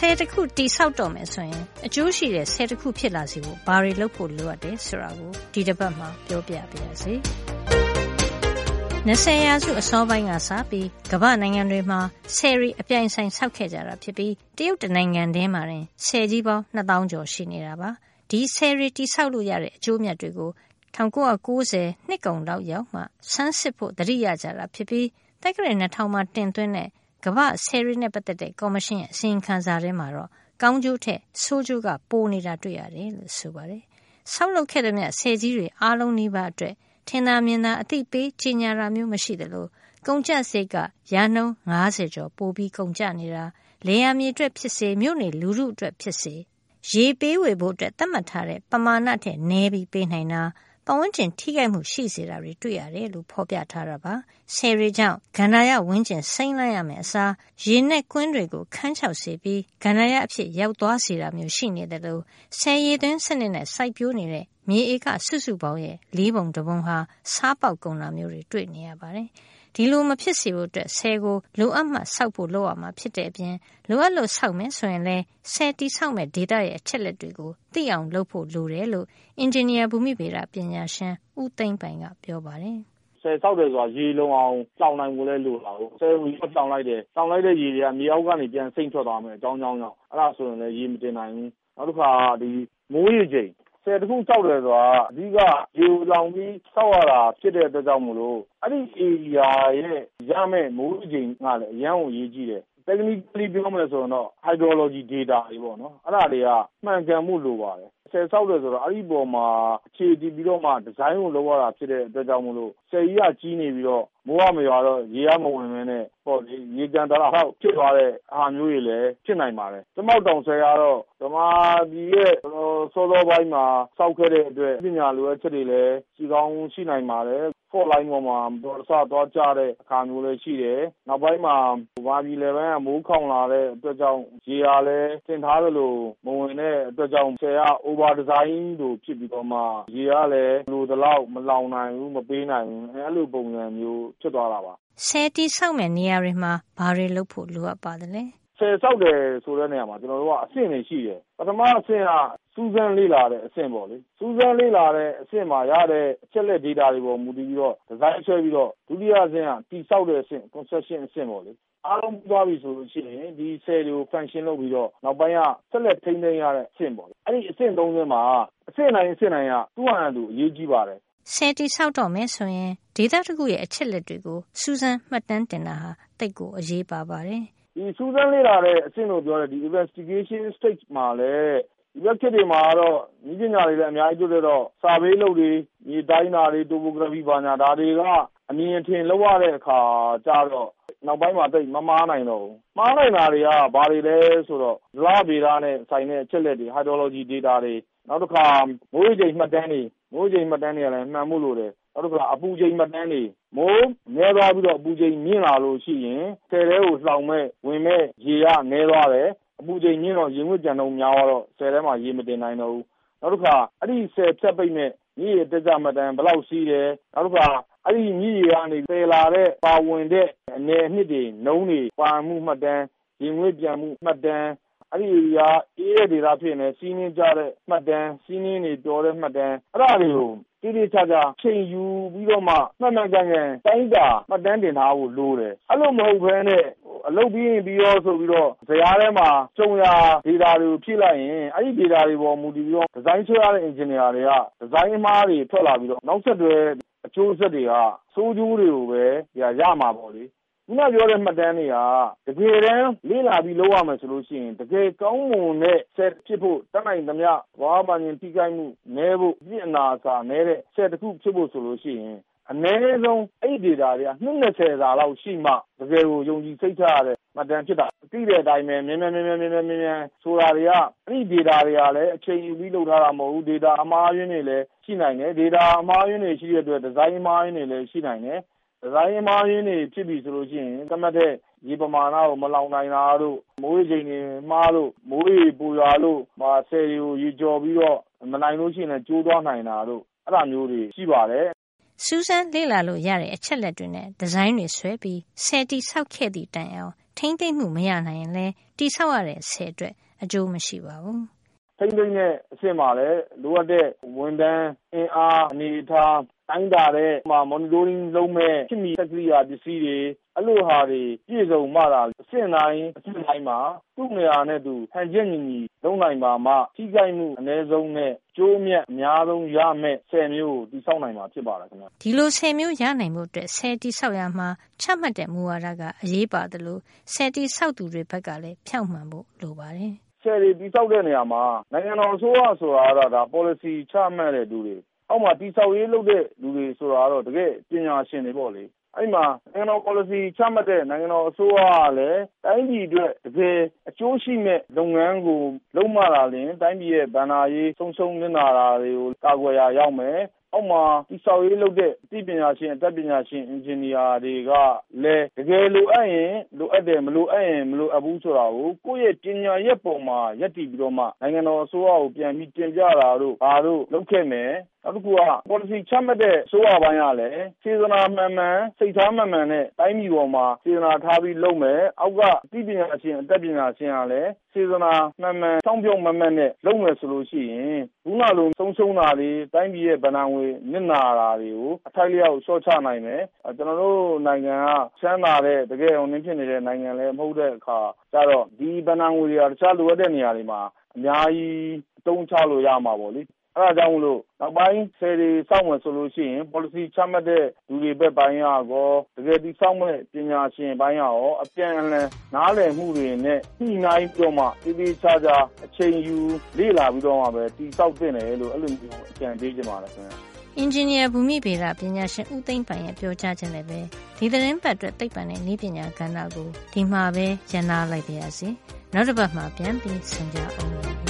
ဆယ်တခုတိဆောက်တော့မယ်ဆိုရင်အကျိုးရှိတဲ့ဆယ်တခုဖြစ်လာစေဖို့ဘာတွေလုပ်ဖို့လိုအပ်တယ်ဆိုတာကိုဒီတစ်ပတ်မှာပြောပြပါရစေ။20ရာစုအစောပိုင်းကစပြီးကမ္ဘာနိုင်ငံတွေမှာဆယ်ရီအပြိုင်ဆိုင်ဆောက်ခဲ့ကြတာဖြစ်ပြီးတရုတ်တနိုင်ငံတည်းမှာတင်ဆယ်ကြီးပေါင်း2000ကျော်ရှိနေတာပါ။ဒီဆယ်ရီတိဆောက်လို့ရတဲ့အကျိုးမြတ်တွေကို1990နှစ်ကုန်လောက်ရောက်မှဆန်းစစ်ဖို့တတိရကြတာဖြစ်ပြီးတက္ကရာ2000မှာတင်သွင်းတဲ့ ကမ္ဘာဆယ်ရီနဲ့ပတ်သက်တဲ့ကော်မရှင်ရဲ့အစီရင်ခံစာထဲမှာတော့ကောင်းကျိုးထက်ဆိုးကျိုးကပိုနေတာတွေ့ရတယ်လို့ဆိုပါတယ်။ဆောက်လုပ်ခဲ့တဲ့မြတ်ဆယ်ကြီးတွေအားလုံးနီးပါးအတွက်ထင်သာမြင်သာအသိပေးကြီးညာတာမျိုးမရှိသလိုကုန်ကျစရိတ်ကရာနှုန်း90ကျော်ပိုပြီးကုန်ကျနေတာလေယာမြေအတွက်ဖြစ်စေမြို့နေလူမှုအတွက်ဖြစ်စေရေပေးဝေဖို့အတွက်သတ်မှတ်ထားတဲ့ပမာဏထက်နည်းပြီးပေးနိုင်တာ ပတ်ဝန်းကျင်ထိခိုက်မှုရှိစေတာတွေတွေ့ရတယ်လို့ဖော်ပြထားတာပါ။ဆယ်ရီကြောင့်ကန္နာရဝန်းကျင်စိမ့်လိုက်ရမယ်အစားရေနဲ့ကွင်းတွေကိုခန်းချောက်စေပြီးကန္နာရအဖြစ်ရောက်သွားစေတာမျိုးရှိနေတယ်လို့ဆယ်ရီသွင်းစနစ်နဲ့စိုက်ပျိုးနေတဲ့မြေဧကစုစုပေါင်းရဲ့လေးပုံတပုံဟာစားပေါက်ကုန်တာမျိုးတွေတွေ့နေရပါတယ်။ ဒီလိုမဖြစ်စေဖို့အတွက်ဆဲကိုလိုအပ်မှစောက်ဖို့လုပ်ရမှာဖြစ်တဲ့အပြင်လိုအပ်လို့စောက်မယ်ဆိုရင်လည်းဆဲတီဆောက်မဲ့ဒေတာရဲ့အချက်လက်တွေကိုသိအောင်လုပ်ဖို့လိုတယ်လို့အင်ဂျင်နီယာဘူမိဗေဒပညာရှင်ဦးသိမ့်ပိုင်ကပြောပါတယ်ဆယ်ဆောက်တယ်ဆိုတာရေလုံအောင်တောင်းနိုင်ဖို့လဲလိုတာကိုဆယ်ကိုတောင်းလိုက်တယ်တောင်းလိုက်တဲ့ရေတွေကမြေအောက်ကနေပြန်စိမ့်ထွက်သွားမယ်အကြောင်းကြောင်းကြောင့်အဲ့ဒါဆိုရင်လည်းရေမတင်နိုင်ဘူးနောက်တစ်ခါဒီမိုးရေချိန် ဆည်တခုဆောက်တယ်ဆိုတာအဓိကရေကိုလှောင်ပြီးဆောက်ရတာဖြစ်တဲ့အတွက်ကြောင့်မို့လို့အဲဒီဧရိယာရဲ့ရမယ့်မိုးရေချိန်ကလည်းအရမ်းကိုအရေးကြီးတယ်။ Technically ပြောမယ်ဆိုရင်တော့ Hydrology data တွေပေါ့နော်။အဲဒါတွေကမှန်ကန်ဖို့လိုပါတယ် ဆည်ဆောက်တယ်ဆိုတော့ အဲဒီအပေါ်မှာ အခြေတည်ပြီးတော့မှ ဒီဇိုင်းကိုလုပ်ရတာ ဖြစ်တဲ့အတွက်ကြောင့်မို့လို့ ဆည်ကြီးက ကြီးနေပြီးတော့ မိုးကမရွာတော့ ရေကမဝင်ဘဲနဲ့ ရေကန်တလဟောက် ဖြစ်သွားတဲ့ဟာမျိုးတွေလည်း ဖြစ်နိုင်ပါတယ်။ကြက်မောက်တောင်ဆည်ကတော့ ဗမာပြည်ရဲ့ စောစောပိုင်းမှာ ဆောက်ခဲ့တဲ့အတွက် နည်းပညာလိုအပ်ချက်တွေလည်း ရှိကောင်းရှိနိုင်ပါတယ်။ Fault line ပေါ်မှာ မတော်တဆ သွားကျတဲ့အခါမျိုးလည်း ရှိတယ်။နောက်ပိုင်းမှာ ဗမာပြည် လယ်ပိုင်းက မိုးခေါင်လာတဲ့အတွက်ကြောင့် ရေကလည်း ထင်ထားသလို မဝင်တဲ့အတွက်ကြောင့် ဆည်က Over Design လို ဖြစ်ပြီးတော့မှ ရေကလည်း လိုသလောက် မလှောင်နိုင်ဘူး၊မပေးနိုင်ဘူး။အဲလို ပုံစံမျိုး ဖြစ်သွားတာပါ။ဆည်တည်ဆောက်မယ့် နေရာတွေမှာ ဘာတွေလုပ်ဖို့ လိုအပ်ပါသလဲ ဆည်ဆောက်တယ်ဆိုတဲ့နေရာမှာကျနော်တို့ကအဆင့်တွေရှိတယ်။ပထမအဆင့်ကစူးစမ်းလေ့လာတဲ့အဆင့်ပေါ့လေ။စူးစမ်းလေ့လာတဲ့အဆင့်မှာရတဲ့အချက်အလက်ဒေတာတွေပေါ်မူတည်ပြီးတော့ဒီဇိုင်းဆွဲပြီးတော့ဒုတိယအဆင့်ကတည်ဆောက်တဲ့အဆင့် Construction အဆင့်ပေါ့လေ။အားလုံးပြီးသွားပြီဆိုလို့ရှိရင်ဒီဆည်တွေကို Function လုပ်ပြီးတော့နောက်ပိုင်းကဆက်လက်ထိန်းသိမ်းရတဲ့အဆင့်ပေါ့။အဲဒီအဆင့်သုံးဆင့်မှာအဆင့်တိုင်းအဆင့်တိုင်းကသူ့ဟာနဲ့သူအရေးကြီးပါတယ်ဆည်တည်ဆောက်တော့မယ်ဆိုရင်ဒေသတခုရဲ့အချက်လက်တွေကိုစူးစမ်းမှတ်တမ်းတင်တာဟာသိပ်ကိုအရေးပါပါတယ်။ ဒီစူးစမ်းလေ့လာတဲ့အဆင့်လို့ပြောတဲ့ဒီ investigation stage မှာလည်းဒီဘက်ခေတ်တွေမှာတော့နည်းပညာတွေလည်းအများကြီးတိုးတက်တော့ survey လုပ်တွေ၊မြေတိုင်းတာတွေ topography ဘာညာဒါတွေကအမြင်အထင်လုပ်ရတဲ့အခါကျတော့နောက်ပိုင်းမှာသိပ်မမှားနိုင်တော့ဘူး။မှားနိုင်တာတွေကဘာတွေလဲဆိုတော့ဇလဗေဒနဲ့ဆိုင်တဲ့အချက်အလက်တွေ hydrology data တွေနောက်တခါမိုးရေချိန်မှတ်တမ်းတွေမိုးရေချိန်မှတ်တမ်းတွေကလည်းမှန်ဖို့လိုတယ်။ နောက်တခါအပူချိန်မှတ်တမ်းတွေ မိုးနည်းသွားပြီးတော့ အပူချိန်မြင့်လာလို့ရှိရင် ဆည်ထဲကိုလှောင်မယ့် ဝင်မယ့်ရေက နည်းသွားတယ်။အပူချိန်မြင့်တော့ ရေငွေ့ပျံနှုန်းများသွားတော့ ဆည်ထဲမှာ ရေမတင်နိုင်တော့ဘူး။နောက်တခါ အဲဒီဆည်ဖြတ်ပိတ်မယ့် မြစ်ရေအတက်အကျမှတ်တမ်း ဘယ်လောက်စီးတယ်။နောက်တခါ အဲဒီမြစ်ရေကနေ သယ်လာတဲ့ ပါဝင်တဲ့ အနယ်အနှစ်တွေနှုန်းတွေပါဝင်မှုမှတ်တမ်း၊ရေငွေ့ပျံမှုမှတ်တမ်း အဲဒီဧရိယာအေးတဲ့ဒေသဖြစ်ရင်လည်း ဆီးနှင်းကျတဲ့မှတ်တမ်း၊ဆီးနှင်းတွေပျော်တဲ့မှတ်တမ်း အဲဒါတွေကို သေသေချာချာအချိန်ယူပြီးတော့မှမှန်မှန်ကန်ကန်တိုင်းတာမှတ်တမ်းတင်ထားဖို့လိုတယ်။အဲလိုမဟုတ်ဘဲနဲ့အလုပ်ပြီးရင်ပြီးရောဆိုပြီးတော့ဇယားထဲမှာကြုံရာဒေတာတွေကိုဖြည့်လိုက်ရင်အဲဒီဒေတာတွေပေါ်မူတည်ပြီးတော့ဒီဇိုင်းဆွဲရတဲ့အင်ဂျင်နီယာတွေကဒီဇိုင်းအမှားတွေထွက်လာပြီးတော့နောက်ဆက်တွဲအကျိုးဆက်တွေကဆိုးကျိုးတွေကိုပဲရမှာပေါ့လေ ခုနပြောတဲ့မှတ်တမ်းတွေကတကယ်တမ်းလေ့လာပြီးလုပ်ရမယ်ဆိုလို့ရှိရင်တကယ်ကောင်းမွန်တဲ့ဆည်ဖြစ်ဖို့တတ်နိုင်သမျှသဘာဝပတ်ဝန်းကျင်ထိခိုက်မှုနည်းဖို့အပြစ်အနာအဆာနည်းတဲ့ဆည်တခုဖြစ်ဖို့ဆိုလို့ရှိရင်အနည်းဆုံးအဲဒီဒေတာတွေကနှစ်၂၀စာလောက်ရှိမှတကယ်ကိုယုံကြည်စိတ်ချရတဲ့မှတ်တမ်းဖြစ်တာ။သိတဲ့အတိုင်းပဲမြန်မြန်မြန်မြန်ဆိုတာတွေကအဲဒီဒေတာတွေကလည်းအချိန်ယူပြီးလုပ်ထားတာမဟုတ်ဘူး။ဒေတာအမှားအယွင်းတွေလည်းရှိနိုင်တယ်။ဒေတာအမှားအယွင်းတွေရှိတဲ့အတွက်ဒီဇိုင်းအမှားအယွင်းတွေလည်းရှိနိုင်တယ် ဒီဇိုင်းအမှားအယွင်းတွေ ဖြစ်ပြီဆိုလို့ရှိရင် သတ်မှတ်တဲ့ ရေပမာဏကို မလှောင်နိုင်တာတို့ မိုးရေချိန်တွေမှားလို့ မိုးရေပိုရွာလို့ ဆည်တွေကို ရေကျော်ပြီးတော့ မနိုင်လို့ရှိရင်လည်း ကျိုးသွားနိုင်တာတို့ အဲဒါမျိုးတွေ ရှိပါတယ် စူးစမ်းလေ့လာလို့ရတဲ့ အချက်လက်တွေနဲ့ ဒီဇိုင်းတွေဆွဲပြီးဆယ်တီဆောက်ခဲ့သည့်တိုင်အောင် ထိမ့်သိမ့်မှု မရနိုင်ရင်လည်းတိဆောက်ရတဲ့ ဆည်အတွက် အကျိုးမရှိပါဘူး။ထိမ့်သိမ့်တဲ့အဆင့်မှာလည်း လိုအပ်တဲ့ ဝန်ထမ်း အင်အား အနေအထား တိုင်းတာတဲ့ monitoring လုပ်မယ့် ခေတ်မီစက်ကိရိယာပစ္စည်းတွေ အဲလိုဟာတွေ ပြည့်စုံမှသာ အဆင့်တိုင်းအဆင့်တိုင်းမှာ သူ့နေရာနဲ့သူ ဟန်ချက်ညီညီလုပ်နိုင်ပါမှ ထိခိုက်မှုအနည်းဆုံးနဲ့ အကျိုးအမြတ် အများဆုံးရမယ့် ဆည်မျိုးကို တည်ဆောက်နိုင်မှာ ဖြစ်ပါတယ်ခင်ဗျ။ဒီလိုဆည်မျိုးရနိုင်ဖို့အတွက်ဆည်တည်ဆောက်ရာမှာ ချမှတ်တဲ့မူဝါဒက အရေးပါသလို ဆည်တည်ဆောက်သူတွေဘက်ကလည်း ဖြောင့်မှန်ဖို့ လိုပါတယ်။ဆည်တွေ တည်ဆောက်တဲ့နေရာမှာ နိုင်ငံတော်အစိုးရဆိုတာကတော့ဒါ policy ချမှတ်တဲ့သူတွေ အောက်မှာ တည်ဆောက်ရေးလုပ်တဲ့ လူတွေဆိုတာကတော့ တကယ့်ပညာရှင်တွေပေါ့လေ။အဲဒီမှာ နိုင်ငံတော်ပေါ်လစီ ချမှတ်တဲ့ နိုင်ငံတော်အစိုးရကလည်း တိုင်းပြည်အတွက် တကယ်အကျိုးရှိမယ့် လုပ်ငန်းကို လုပ်မှသာလျှင် တိုင်းပြည်ရဲ့ ဘဏ္ဍာရေး ဆုံးရှုံးနစ်နာတာတွေကို ကာကွယ်ရာရောက်မယ် အောက်မှာတည်ဆောက်ရေးလုပ်တဲ့အသိပညာရှင်အတတ်ပညာရှင်အင်ဂျင်နီယာတွေကလည်းတကယ်လိုအပ်ရင်လိုအပ်တယ်မလိုအပ်ရင်မလိုအပ်ဘူးဆိုတာကိုကိုယ့်ရဲ့ပညာရပ်ပေါ်မှာရပ်တည်ပြီးတော့မှနိုင်ငံတော်အစိုးရကိုပြန်ပြီးတင်ပြတာတို့ဘာတို့လုပ်ခဲ့မယ်နောက်တခုက policy ချမှတ်တဲ့အစိုးရပိုင်းကလည်းစေတနာမှန်မှန်စိတ်ထားမှန်မှန်နဲ့တိုင်းပြည်ပေါ်မှာစေတနာထားပြီးလုပ်မယ်အောက်ကအသိပညာရှင်အတတ်ပညာရှင်ကလည်းစေတနာမှန်မှန်ဖြောင့်ဖြောင့်မတ်မတ်နဲ့လုပ်မယ်ဆိုလို့ရှိရင်ခုနလိုဆုံးရှုံးတာတွေတိုင်းပြည်ရဲ့ဘဏ္ဍာငွေနစ်နာတာတွေကိုအထိုက်လျောက်လျှော့ချနိုင်မယ်။ကျနော်တို့နိုင်ငံကချမ်းသာတဲ့တကယ့်ဖြစ်နေတဲ့နိုင်ငံလည်းမဟုတ်တဲ့အခါကျတော့ဒီဘဏ္ဍာငွေတွေဟာတခြားလိုအပ်တဲ့နေရာတွေမှာအများကြီးအသုံးချလို့ရမှာပေါ့လေ။ အဲဒါကြောင့်မို့လို့နောက်ပိုင်းဆည်တွေဆောက်မယ်ဆိုလို့ရှိရင်ပေါ်လစီချမှတ်တဲ့လူတွေဘက်ပိုင်းကရောတကယ်တည်ဆောက်မယ့်ပညာရှင်ပိုင်းကရောအပြန်အလှန်နားလည်မှုတွေနဲ့ညှိနှိုင်းပြီးတော့မှသေသေချာချာအချိန်ယူလေ့လာပြီးတော့မှပဲတည်ဆောက်သင့်တယ်လို့အဲလိုမျိုးအကြံပေးချင်ပါတယ်ခင်ဗျ။အင်ဂျင်နီယာဘူမိဗေဒပညာရှင်ဦးသိန်းပိုင်ရဲ့ပြောကြားချက်နဲ့ပဲဒီသတင်းပတ်အတွက်သိပ္ပံနဲ့နည်းပညာကဏ္ဍကိုဒီမှာပဲရန်နာလိုက်ပါရစေ။နောက်တစ်ပတ်မှာပြန်ပြီးဆင်ကြအောင်